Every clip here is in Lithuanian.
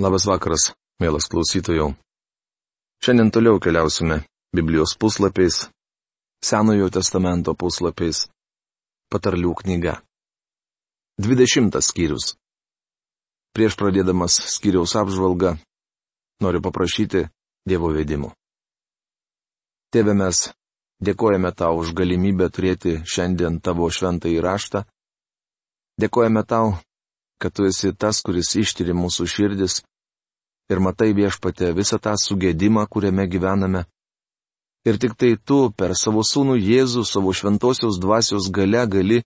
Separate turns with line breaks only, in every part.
Labas vakaras, mielas klausytojų. Šiandien toliau keliausime Biblijos puslapiais, Senojo testamento puslapiais, patarlių knyga. Dvidešimtas skyrius. Prieš pradėdamas skyriaus apžvalgą, noriu paprašyti Dievo vedimų. Tėve mes dėkojame tau už galimybę turėti šiandien tavo šventą įraštą. Dėkojame tau, kad tu esi tas, kuris ištiri mūsų širdis ir matai viešpatė visą tą sugėdimą, kuriame gyvename. Ir tik tai tu per savo sūnų Jėzų savo šventosios dvasios gale gali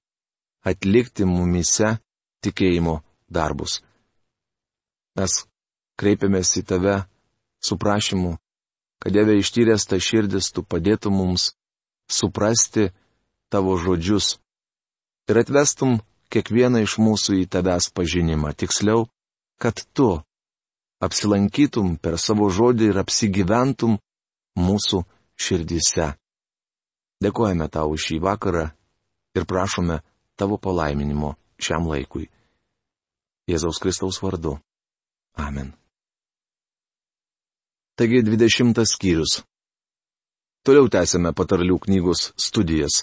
atlikti mumise tikėjimo darbus. Mes kreipiamės į tave su prašymu, kad Dieve ištyręs tą širdis tu padėtum mums suprasti tavo žodžius ir atvestum kiekvieną iš mūsų į tavęs pažinimą, tiksliau, kad tu apsilankytum per savo žodį ir apsigyventum mūsų širdyse. Dėkojame tau šį vakarą ir prašome tavo palaiminimo šiam laikui. Jėzaus Kristaus vardu. Amen. Taigi 20 skyrius. Toliau tęsime patarlių knygos studijas.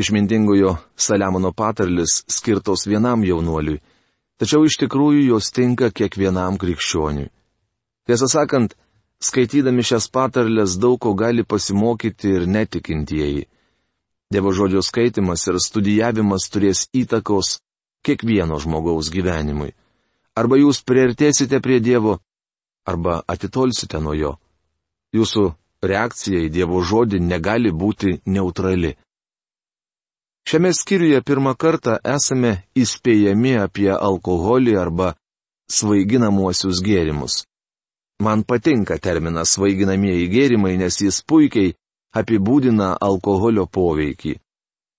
Išmintingojo Saliamono patarlis skirtos vienam jaunuoliui tačiau iš tikrųjų jos tinka kiekvienam krikščioniui. Tiesą sakant, skaitydami šias patarlės daug ko gali pasimokyti ir netikintieji. Dievo žodžio skaitimas ir studijavimas turės įtakos kiekvieno žmogaus gyvenimui. Arba jūs priartėsite prie Dievo, arba atitolsite nuo jo. Jūsų reakcija į Dievo žodį negali būti neutrali. Šiame skyriuje pirmą kartą esame įspėjami apie alkoholį arba svaiginamuosius gėrimus. Man patinka terminas svaiginamieji gėrimai, nes jis puikiai apibūdina alkoholio poveikį.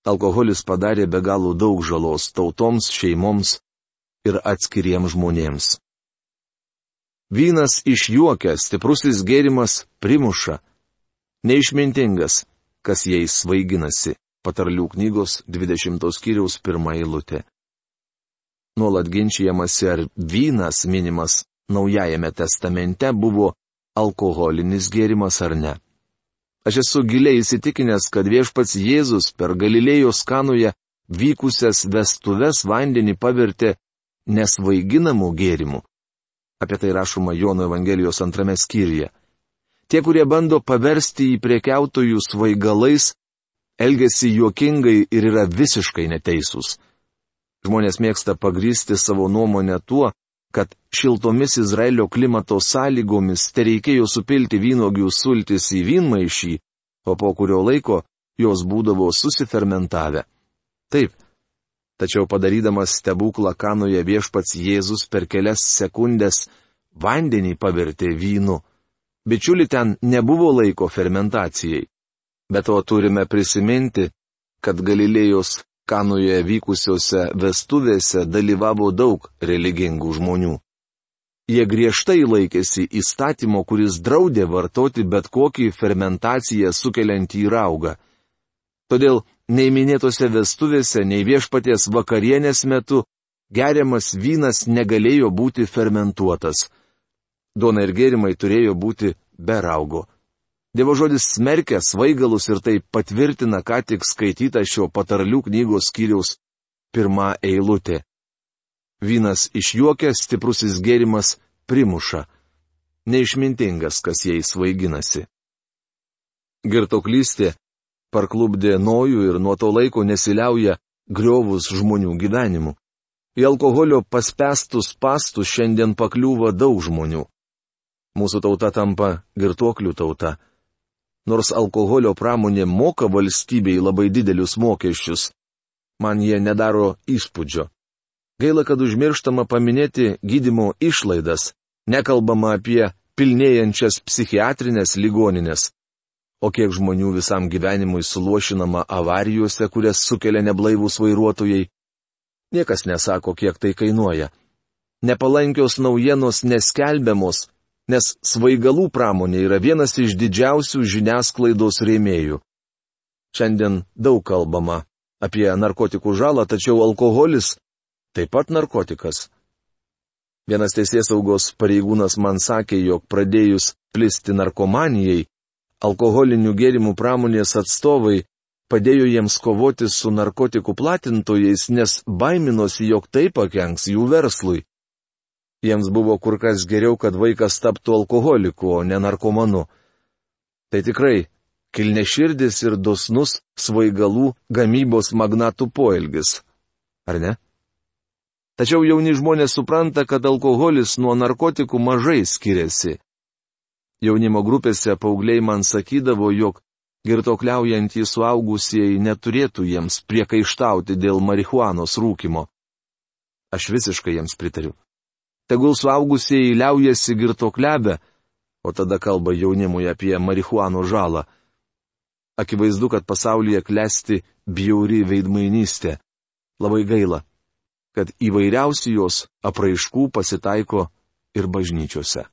Alkoholis padarė be galo daug žalos tautoms, šeimoms ir atskiriems žmonėms. Vynas išjuokia, stiprusis gėrimas primuša. Neišmintingas, kas jais svaiginasi patarlių knygos 20 skyriaus pirmą eilutę. Nuolat ginčiamasi, ar vynas minimas Naujajame testamente buvo alkoholinis gėrimas ar ne. Aš esu giliai įsitikinęs, kad viešpats Jėzus per Galilėjos kanoje vykusias vestuves vandenį pavertė nesvaiginamų gėrimų. Apie tai rašoma Jono Evangelijos antrame skyriuje. Tie, kurie bando paversti į priekiautojų svaigalais, elgesi juokingai ir yra visiškai neteisūs. Žmonės mėgsta pagrysti savo nuomonę tuo, kad šiltomis Izraelio klimato sąlygomis te reikėjo supilti vynogių sultis į vynmaišį, o po kurio laiko jos būdavo susifermentavę. Taip. Tačiau padarydamas stebuklą kanoje viešpats Jėzus per kelias sekundės vandenį pavertė vynu. Bičiuli ten nebuvo laiko fermentacijai. Bet to turime prisiminti, kad Galilėjos Kanoje vykusiuose vestuvėse dalyvavo daug religingų žmonių. Jie griežtai laikėsi įstatymo, kuris draudė vartoti bet kokį fermentaciją sukeliantį raugą. Todėl nei minėtose vestuvėse, nei viešpaties vakarienės metu geriamas vynas negalėjo būti fermentuotas. Duona ir gėrimai turėjo būti be raugo. Dievo žodis smerkia svaigalus ir tai patvirtina ką tik skaityta šio patarlių knygos skyriaus pirmą eilutę. Vynas išjuokia, stiprusis gėrimas primuša. Neišmintingas, kas jai svaiginasi. Girtoklystė parklubdė nojų ir nuo to laiko nesiliauja griovus žmonių gyvenimu. Į alkoholio paspestus pastus šiandien pakliūva daug žmonių. Mūsų tauta tampa girtuoklių tauta nors alkoholio pramonė moka valstybei labai didelius mokesčius. Man jie nedaro įspūdžio. Gaila, kad užmirštama paminėti gydimo išlaidas, nekalbama apie pilnėjančias psichiatrinės ligoninės. O kiek žmonių visam gyvenimui suluošinama avarijose, kurias sukelia neblaivūs vairuotojai. Niekas nesako, kiek tai kainuoja. Nepalankios naujienos neskelbiamos, nes svaigalų pramonė yra vienas iš didžiausių žiniasklaidos rėmėjų. Šiandien daug kalbama apie narkotikų žalą, tačiau alkoholis taip pat narkotikas. Vienas teisės saugos pareigūnas man sakė, jog pradėjus plisti narkomanijai, alkoholinių gėrimų pramonės atstovai padėjo jiems kovoti su narkotikų platintojais, nes baiminosi, jog tai pakenks jų verslui. Jiems buvo kur kas geriau, kad vaikas taptų alkoholiku, o ne narkomanu. Tai tikrai kilne širdis ir dosnus svaigalų gamybos magnatų poelgis. Ar ne? Tačiau jauni žmonės supranta, kad alkoholis nuo narkotikų mažai skiriasi. Jaunimo grupėse paaugliai man sakydavo, jog girtokliaujantys suaugusieji neturėtų jiems priekaištauti dėl marihuanos rūkimo. Aš visiškai jiems pritariu. Tegul suaugusieji liaujasi girtokliabę, o tada kalba jaunimui apie marihuano žalą. Akivaizdu, kad pasaulyje klesti bjauri veidmainystė. Labai gaila kad įvairiausių jos apraiškų pasitaiko ir bažnyčiose.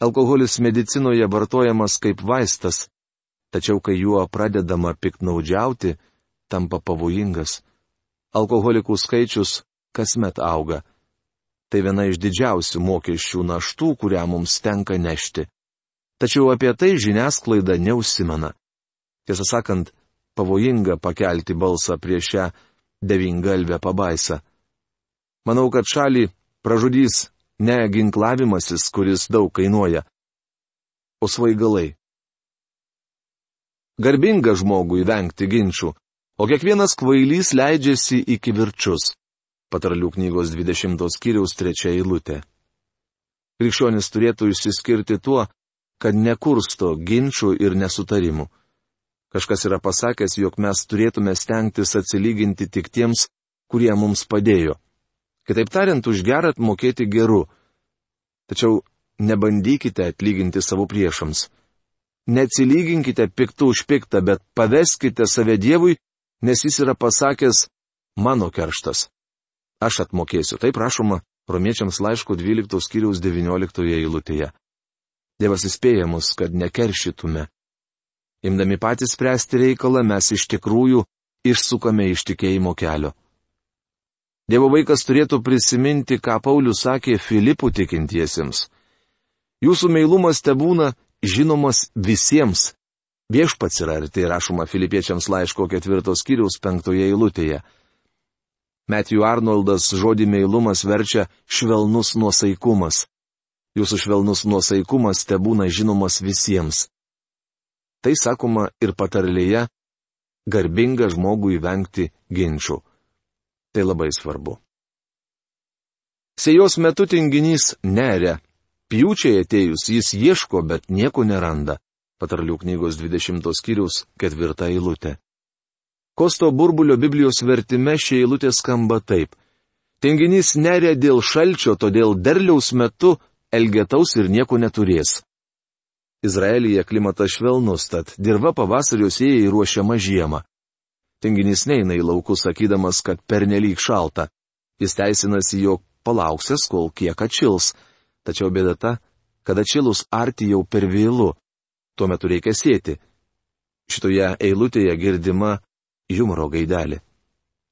Alkoholis medicinoje vartojamas kaip vaistas, tačiau kai juo pradedama piknaudžiauti, tampa pavojingas. Alkoholikų skaičius kasmet auga. Tai viena iš didžiausių mokesčių naštų, kurią mums tenka nešti. Tačiau apie tai žiniasklaida neusimena. Tiesą sakant, pavojinga pakelti balsą prieš šią devingalvę pabaisą. Manau, kad šalį pražudys ne ginklavimasis, kuris daug kainuoja, o svaigalai. Garbinga žmogui vengti ginčių, o kiekvienas kvailys leidžiasi į kivirčius. Patarlių knygos 20 skyriaus 3 eilutė. Krikščionis turėtų išsiskirti tuo, kad nekursto ginčių ir nesutarimų. Kažkas yra pasakęs, jog mes turėtume stengtis atsilyginti tik tiems, kurie mums padėjo. Kitaip tariant, už gerą mokėti geru. Tačiau nebandykite atlyginti savo priešams. Neatsilyginkite piktų už piktą, bet paveskite save Dievui, nes jis yra pasakęs mano kerštas. Aš atmokėsiu, taip prašoma, romiečiams laiško 12 skyriaus 19 eilutėje. Dievas įspėja mus, kad nekeršytume. Imdami patys spręsti reikalą, mes iš tikrųjų išsukame iš tikėjimo kelio. Dievo vaikas turėtų prisiminti, ką Paulius sakė Filipų tikintiesiems. Jūsų meilumas te būna žinomas visiems. Viešpats yra ir tai rašoma filipiečiams laiško ketvirtos kiriaus penktoje eilutėje. Matthew Arnoldas žodį meilumas verčia švelnus nuosaikumas. Jūsų švelnus nuosaikumas te būna žinomas visiems. Tai sakoma ir patarlėje - garbinga žmogui vengti ginčių. Tai labai svarbu. Sėjos metu tinginys neria, pjūčiai atėjus jis ieško, bet nieko neranda. Patarlių knygos 20 skyrius 4 eilutė. Kosto burbulio Biblijos vertime šie eilutė skamba taip. Tinginys neria dėl šalčio, todėl derliaus metu elgetaus ir nieko neturės. Izraelyje klimatas švelnus, tad dirba pavasario sėjai ruošiama žiemą. Tinginys neina į laukus sakydamas, kad pernelyg šalta. Jis teisinasi, jog palauksės, kol kiek atšils. Tačiau bėda ta, kad atšilus arti jau per vėlų. Tuo metu reikia sėti. Šitoje eilutėje girdima humoro gaidelė.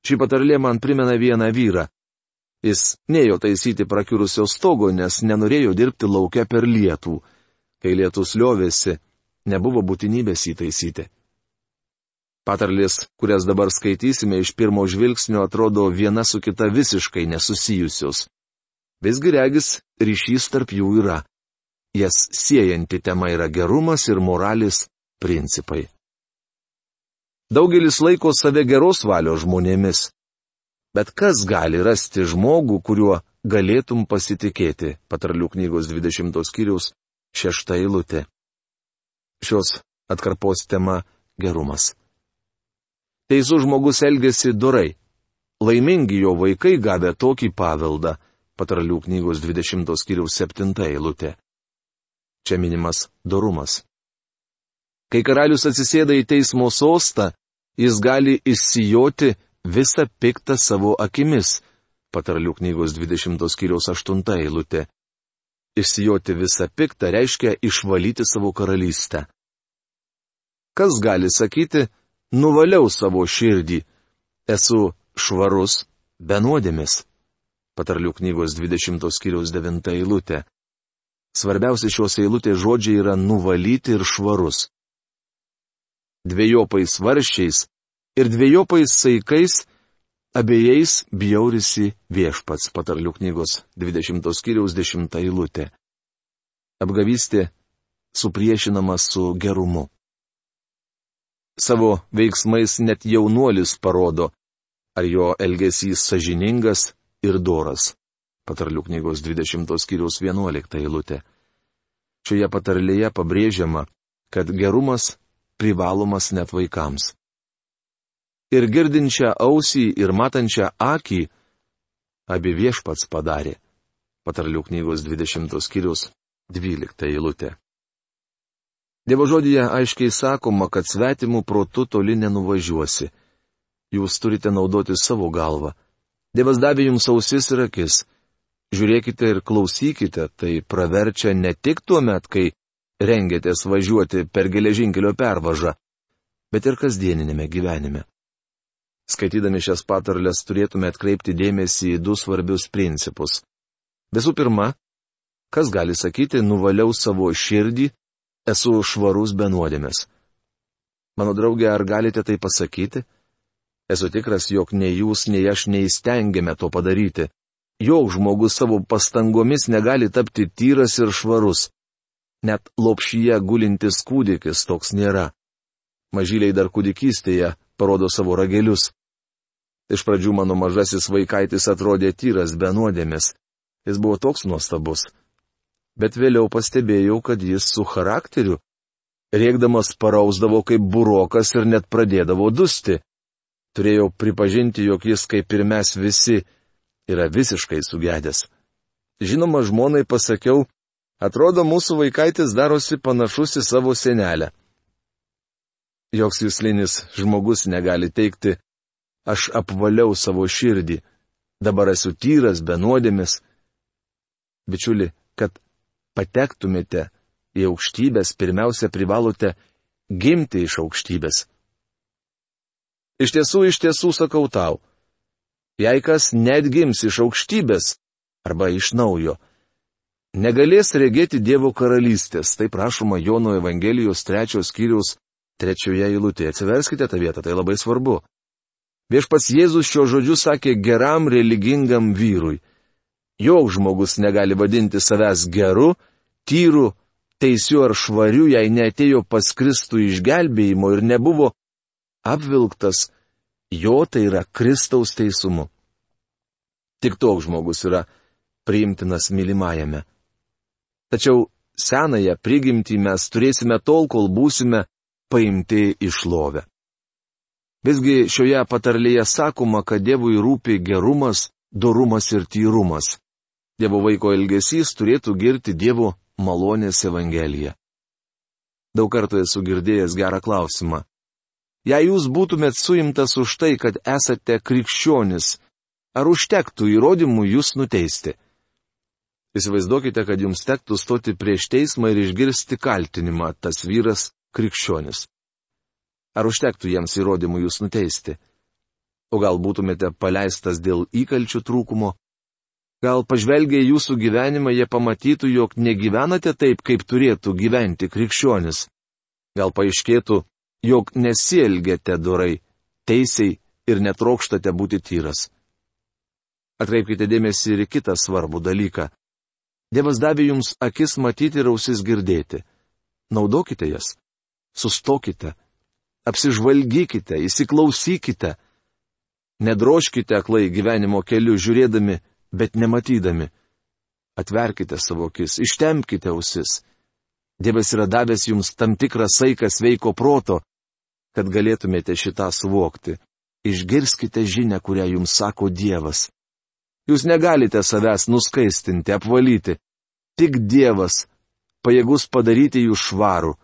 Ši patarlė man primena vieną vyrą. Jis nejo taisyti prakiurusio stogo, nes nenorėjo dirbti laukia per lietų kai lietus liovėsi, nebuvo būtinybės įtaisyti. Patarlės, kurias dabar skaitysime iš pirmo žvilgsnio, atrodo viena su kita visiškai nesusijusios. Visgi regis ryšys tarp jų yra. Jas siejanti tema yra gerumas ir moralis principai. Daugelis laiko save geros valios žmonėmis. Bet kas gali rasti žmogų, kuriuo galėtum pasitikėti, patarlių knygos 20 skyriaus šešta eilutė. Šios atkarpos tema - gerumas. Teisų žmogus elgesi durai. Laimingi jo vaikai gavę tokį paveldą - patarlių knygos 20 skyriaus 7 eilutė. Čia minimas dorumas. Kai karalius atsisėda į teismo sostą, jis gali įsijoti visą piktą savo akimis - patarlių knygos 20 skyriaus 8 eilutė. Išsijoti visą piktą reiškia išvalyti savo karalystę. Kas gali sakyti, nuvaliau savo širdį, esu švarus, be nuodėmis. Patarlių knygos 20 skyriaus 9 eilutė. Svarbiausi šios eilutės žodžiai yra nuvalyti ir švarus. Dviejopais varščiais ir dviejopais saikais abiejais bjaurisi viešpats patarlių knygos 20 skyriaus 10 eilutė. Apgavystė supriešinama su gerumu. Savo veiksmais net jaunuolis parodo, ar jo elgesys sažiningas ir doras. Patarlių knygos 20 skyriaus 11 eilutė. Šioje patarlėje pabrėžiama, kad gerumas privalomas net vaikams. Ir girdinčią ausį ir matančią akį abi viešpats padarė. Patarlių knygos 20 skyriaus 12 eilutė. Dievo žodėje aiškiai sakoma, kad svetimų protų toli nenuvažiuosi. Jūs turite naudoti savo galvą. Dievas davė jums ausis ir akis. Žiūrėkite ir klausykite, tai praverčia ne tik tuo met, kai rengėtės važiuoti per geležinkelio pervažą, bet ir kasdieninėme gyvenime. Skaitydami šias patarlės turėtume atkreipti dėmesį į du svarbius principus. Visų pirma, kas gali sakyti, nuvaliau savo širdį esu švarus be nuodėmės. Mano draugė, ar galite tai pasakyti? Esu tikras, jog nei jūs, nei aš neįstengėme to padaryti. Jok žmogus savo pastangomis negali tapti tyras ir švarus. Net lopšyje gulintis kūdikis toks nėra. Mažyliai dar kūdikystėje parodo savo ragelius. Iš pradžių mano mažasis vaikaitis atrodė tyras be nuodėmės. Jis buvo toks nuostabus bet vėliau pastebėjau, kad jis su charakteriu, rėkdamas parausdavo kaip burokas ir net pradėdavo dusti. Turėjau pripažinti, jog jis kaip ir mes visi yra visiškai sugedęs. Žinoma, žmonai pasakiau, atrodo mūsų vaikaitis darosi panašus į savo senelę. Joks jūslinis žmogus negali teikti, aš apvaliau savo širdį, dabar esu tyras, be nuodėmis. Bičiuli, kad patektumėte į aukštybės, pirmiausia privalote gimti iš aukštybės. Iš tiesų, iš tiesų sakau tau, jei kas net gims iš aukštybės arba iš naujo, negalės regėti Dievo karalystės, tai prašoma Jono Evangelijos trečios skyriaus trečioje eilutėje. Atsiverskite tą vietą, tai labai svarbu. Viešpats Jėzus šio žodžiu sakė geram religingam vyrui. Jok žmogus negali vadinti savęs geru, tyru, teisiu ar švariu, jei neatėjo pas Kristų išgelbėjimo ir nebuvo apvilktas jo tai yra Kristaus teisumu. Tik toks žmogus yra priimtinas mylimajame. Tačiau senąją prigimtį mes turėsime tol, kol būsime paimti iš lovę. Visgi šioje patarlėje sakoma, kad Dievui rūpi gerumas, dorumas ir tyrumas. Dievo vaiko elgesys turėtų girti Dievo malonės Evangeliją. Daug kartų esu girdėjęs gerą klausimą. Jei jūs būtumėt suimtas už tai, kad esate krikščionis, ar užtektų įrodymų jūs nuteisti? Įsivaizduokite, kad jums tektų stoti prieš teismą ir išgirsti kaltinimą tas vyras krikščionis. Ar užtektų jiems įrodymų jūs nuteisti? O gal būtumėte paleistas dėl įkalčių trūkumo, Gal pažvelgia į jūsų gyvenimą, jie pamatytų, jog negyvenate taip, kaip turėtų gyventi krikščionis. Gal paaiškėtų, jog nesielgiate dorai, teisiai ir netrokštate būti tyras. Atkreipkite dėmesį ir kitą svarbų dalyką. Dievas davė jums akis matyti ir ausis girdėti. Naudokite jas. Sustokite. Apsižvalgykite, įsiklausykite. Nedroškite aklai gyvenimo keliu žiūrėdami bet nematydami. Atverkite savo akis, ištempkite ausis. Dievas yra davęs jums tam tikrą saiką sveiko proto, kad galėtumėte šitą suvokti. Išgirskite žinę, kurią jums sako Dievas. Jūs negalite savęs nuskaistinti, apvalyti. Tik Dievas pajėgus padaryti jūs švarų.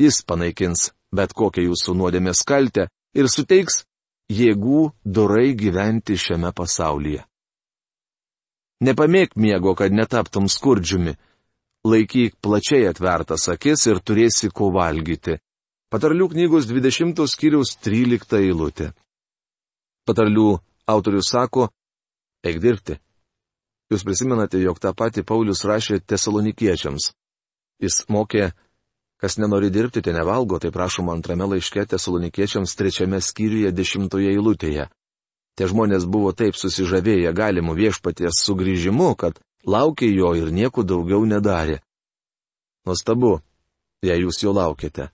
Jis panaikins bet kokią jūsų nuodėmės kaltę ir suteiks jėgų dorai gyventi šiame pasaulyje. Nepamėg miego, kad netaptum skurdžiumi. Laikyk plačiai atvertas akis ir turėsi ko valgyti. Patarlių knygos 20 skyriaus 13 eilutė. Patarlių autorius sako, eik dirbti, Jūs prisimenate, jog tą patį Paulius rašė tesalonikiečiams. Jis mokė, kas nenori dirbti, te nevalgo, tai prašoma antrame laiške tesalonikiečiams trečiame skyriuje dešimtoje eilutėje. Tie žmonės buvo taip susižavėję galimu viešpaties sugrįžimu, kad laukė jo ir nieko daugiau nedarė. Nuostabu, jei jūs jo laukite.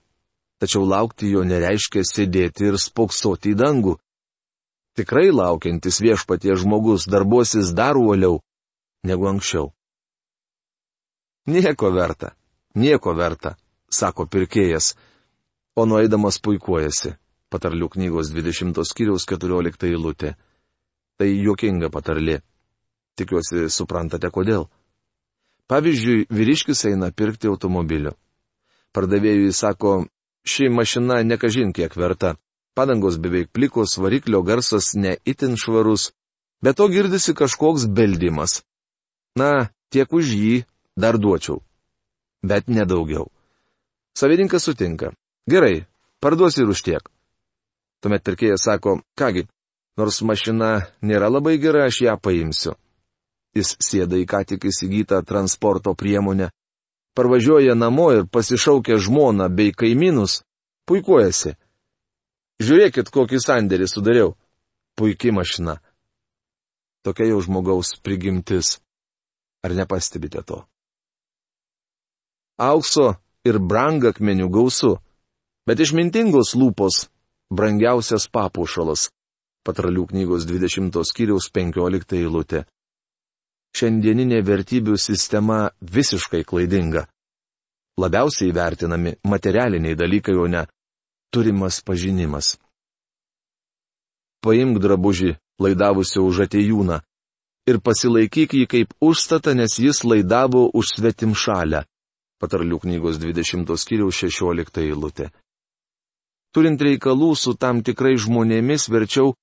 Tačiau laukti jo nereiškia sėdėti ir spoksoti į dangų. Tikrai laukiantis viešpatie žmogus darbuosis dar uoliau negu anksčiau. Nieko verta, nieko verta, sako pirkėjas, o nueidamas puikuojasi. Patarlių knygos 20 skyriaus 14 eilutė. Tai juokinga patarlė. Tikiuosi, suprantate kodėl. Pavyzdžiui, vyriškis eina pirkti automobilio. Pardavėjui sako, ši mašina nekažin kiek verta. Padangos beveik plikos, variklio garsas ne itin švarus, bet to girdisi kažkoks beldimas. Na, tiek už jį dar duočiau. Bet nedaugiau. Savininkas sutinka. Gerai, parduosi ir už tiek. Tuomet pirkėjas sako, kągi, nors mašina nėra labai gera, aš ją paimsiu. Jis sėda į ką tik įsigytą transporto priemonę, parvažiuoja namo ir pasišaukia žmoną bei kaimynus, puikuojasi. Žiūrėkit, kokį sandėrį sudariau. Puikiai mašina. Tokia jau žmogaus prigimtis. Ar nepastebite to? Aukso ir brangakmenių gausu, bet išmintingos lūpos - brangiausias papušalas. Patralių knygos 20 skyriaus 15 eilutė šiandieninė vertybių sistema visiškai klaidinga. Labiausiai vertinami materialiniai dalykai, o ne turimas pažinimas. Paimk drabužį, laidavusio už atejūną, ir pasilaikyk jį kaip užstatą, nes jis laidavo už svetim šalę. Patarlių knygos 20 skyriaus 16 eilutė. Turint reikalų su tam tikrai žmonėmis, verčiau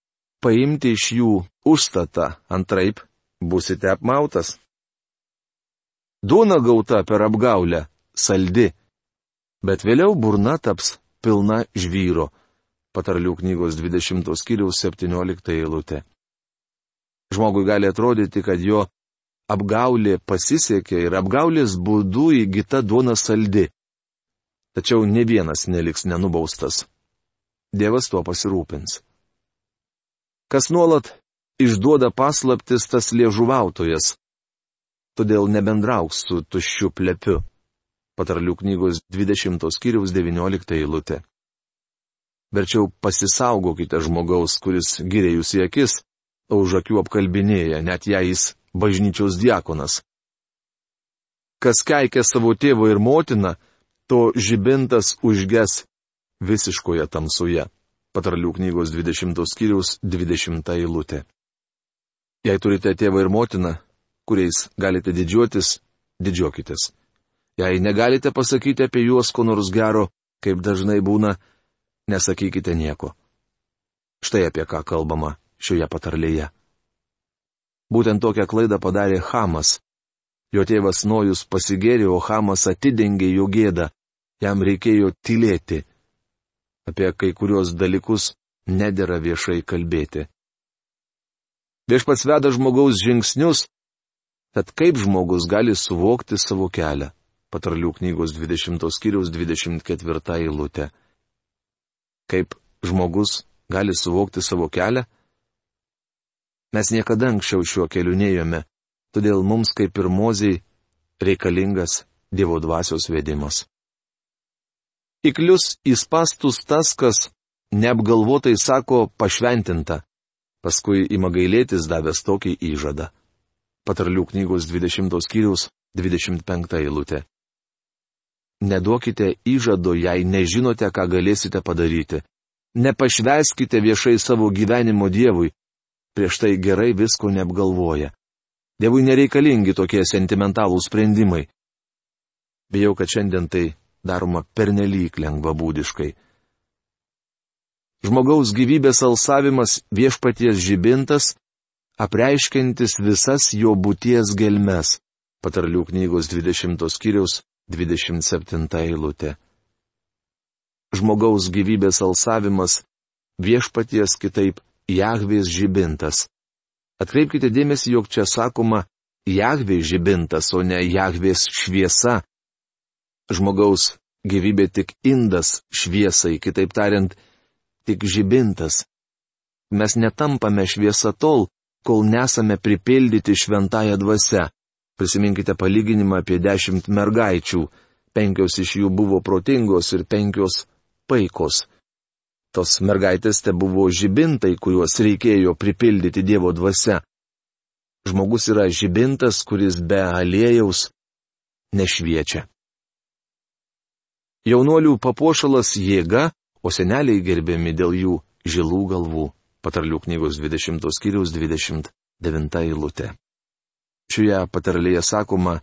paimti iš jų užstatą, antraip busite apmautas. Duona gauta per apgaulę - saldi, bet vėliau burna taps pilna žvyro. Patarlių knygos 20 skyriaus 17 eilutė. Žmogui gali atrodyti, kad jo apgaulė pasisekė ir apgaulės būdų įgyta duona saldi. Tačiau ne vienas neliks nenubaustas. Dievas tuo pasirūpins. Kas nuolat išduoda paslaptis tas liežuvautojas. Todėl nebendrauk su tuščiu plepiu. Patarlių knygos 20 skyriaus 19 eilutė. Verčiau pasisaugokite žmogaus, kuris giria jūs į akis, o už akių apkalbinėja, net jei jis bažnyčios diakonas. Kas keikia savo tėvą ir motiną, to žibintas užges visiškoje tamsoje. Patarlių knygos 20 skyriaus 20 eilutė. Jei turite tėvą ir motiną, kuriais galite didžiuotis, didžiuokitės. Jei negalite pasakyti apie juos ko nors gero, kaip dažnai būna, nesakykite nieko. Štai apie ką kalbama šioje patarlėje. Būtent tokią klaidą padarė Hamas. Jo tėvas Nojus pasigėrė, o Hamas atidengė jo gėdą. Jam reikėjo tylėti. Apie kai kurios dalykus nedėra viešai kalbėti. Viešpats veda žmogaus žingsnius, tad kaip žmogus gali suvokti savo kelią? Patarlių knygos 20 skyriaus 24 eilutė. Kaip žmogus gali suvokti savo kelią? Mes niekada anksčiau šiuo keliu nejome, todėl mums kaip ir moziai reikalingas Dievo dvasios vedimas. Iklius įspastus tas, kas neapgalvotai sako pašventinta, Paskui ima gailėtis davęs tokį įžadą. Patarlių knygos 20 skyriaus 25 eilutė. Neduokite įžado, jei nežinote, ką galėsite padaryti. Nepašveskite viešai savo gyvenimo Dievui. Prieš tai gerai visko neapgalvoja. Dievui nereikalingi tokie sentimentalūs sprendimai. Bijau, kad šiandien tai daroma pernelyg lengvabūdiškai. Žmogaus gyvybės alsavimas viešpaties žibintas, apreiškintis visas jo būties gelmes. Patarlių knygos 20 skyriaus 27 eilutė. Žmogaus gyvybės alsavimas viešpaties kitaip Jahvės žibintas. Atkreipkite dėmesį, jog čia sakoma Jahvė žibintas, o ne Jahvės šviesa. Žmogaus gyvybė tik indas šviesai, kitaip tariant, tik žibintas. Mes netampame šviesa tol, kol nesame pripildyti šventąją dvasę. Prisiminkite palyginimą apie dešimt mergaičių. Penkios iš jų buvo protingos ir penkios paikos. Tos mergaitės te buvo žibintai, kuriuos reikėjo pripildyti Dievo dvasia. Žmogus yra žibintas, kuris be aliejaus nešviečia. Jaunuolių papuošalas jėga, o seneliai gerbiami dėl jų žilų galvų. Patarlių knygos 20 skyriaus 29 eilutė. Šioje patarlėje sakoma,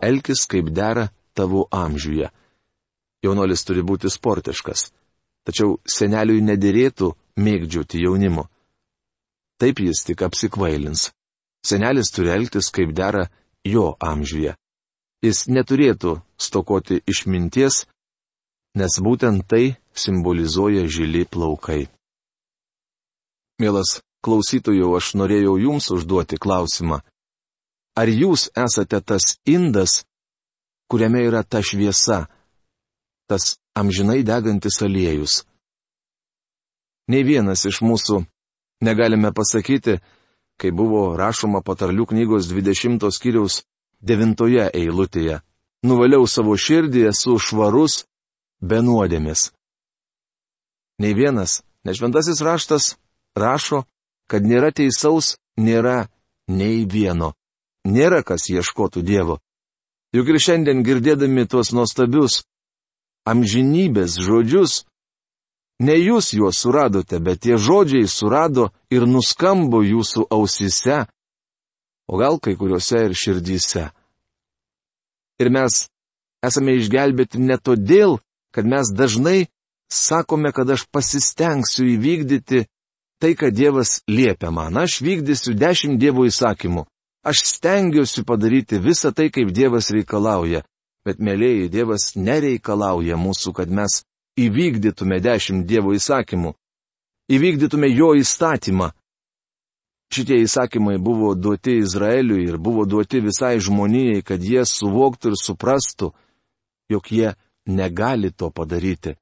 elkis kaip dera tavo amžiuje. Jaunuolis turi būti sportiškas. Tačiau seneliui nedėrėtų mėgdžioti jaunimo. Taip jis tik apsikvailins. Senelis turi elgtis kaip dera jo amžiuje. Jis neturėtų stokoti išminties, nes būtent tai simbolizuoja žili plaukai. Mielas klausytojų, aš norėjau jums užduoti klausimą. Ar jūs esate tas indas, kuriame yra ta šviesa, tas amžinai degantis aliejus? Nei vienas iš mūsų negalime pasakyti, kai buvo rašoma patarlių knygos 20 skyriaus 9 eilutėje. Nuvaliau savo širdį, esu švarus, be nuodėmis. Nei vienas, nešventasis raštas rašo, kad nėra teisaus, nėra nei vieno. Nėra kas ieškotų Dievo. Juk ir šiandien girdėdami tuos nuostabius amžinybės žodžius, Ne jūs juos suradote, bet tie žodžiai surado ir nuskambo jūsų ausise, o gal kai kuriuose ir širdyse. Ir mes esame išgelbėti ne todėl, kad mes dažnai sakome, kad aš pasistengsiu įvykdyti tai, ką Dievas liepia man. Aš vykdysiu dešimt Dievo įsakymų. Aš stengiuosi padaryti visą tai, kaip Dievas reikalauja. Bet, mėlyjeji, Dievas nereikalauja mūsų, kad mes įvykdytume dešimt Dievo įsakymų, įvykdytume jo įstatymą. Šitie įsakymai buvo duoti Izraeliui ir buvo duoti visai žmonijai, kad jie suvoktų ir suprastų, jog jie negali to padaryti.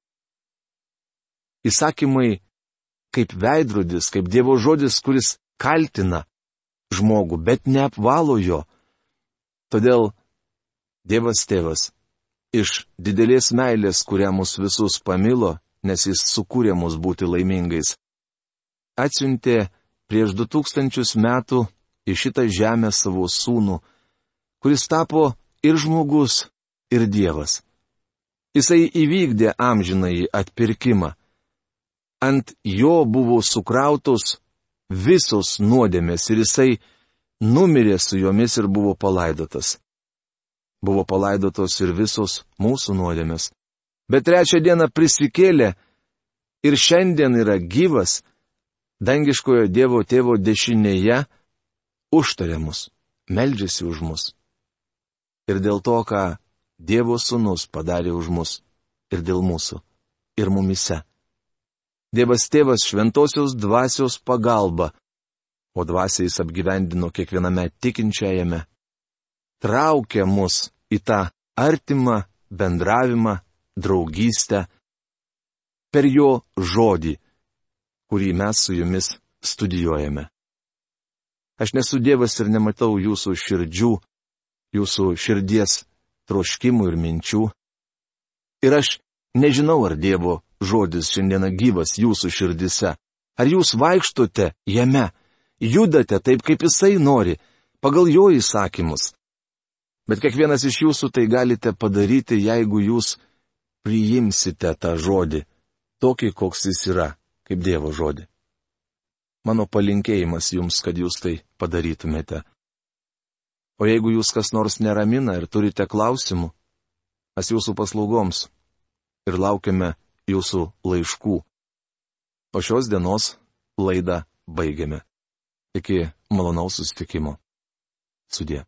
Įsakymai kaip veidrodis, kaip Dievo žodis, kuris kaltina žmogų, bet neapvalo jo. Todėl Dievas tėvas iš didelės meilės, kurią mus visus pamilo, nes jis sukūrė mus būti laimingais. Atsiuntė prieš du tūkstančius metų į šitą žemę savo sūnų, kuris tapo ir žmogus, ir Dievas. Jisai įvykdė amžinai atpirkimą. Ant jo buvo sukrautos visos nuodėmės ir jisai numirė su jomis ir buvo palaidotas buvo palaidotos ir visos mūsų nuodėmės. Bet trečią dieną prisikėlė ir šiandien yra gyvas, dangiškojo Dievo tėvo dešinėje, užtarė mus, meldžiasi už mus. Ir dėl to, ką Dievo sūnus padarė už mus ir dėl mūsų ir mumise. Dievas tėvas šventosios dvasios pagalba, o dvasiais apgyvendino kiekviename tikinčiajame traukia mus į tą artimą bendravimą, draugystę per jo žodį, kurį mes su jumis studijuojame. Aš nesu Dievas ir nematau jūsų širdžių, jūsų širdies troškimų ir minčių. Ir aš nežinau, ar Dievo žodis šiandieną gyvas jūsų širdise. Ar jūs vaikštote jame, judate taip, kaip jisai nori, pagal jo įsakymus. Bet kiekvienas iš jūsų tai galite padaryti, jeigu jūs priimsite tą žodį, tokį, koks jis yra, kaip Dievo žodį. Mano palinkėjimas jums, kad jūs tai padarytumėte. O jeigu jūs kas nors neramina ir turite klausimų, mes jūsų paslaugoms ir laukiame jūsų laiškų. O šios dienos laidą baigiame. Iki malonaus sustikimo. Sudė.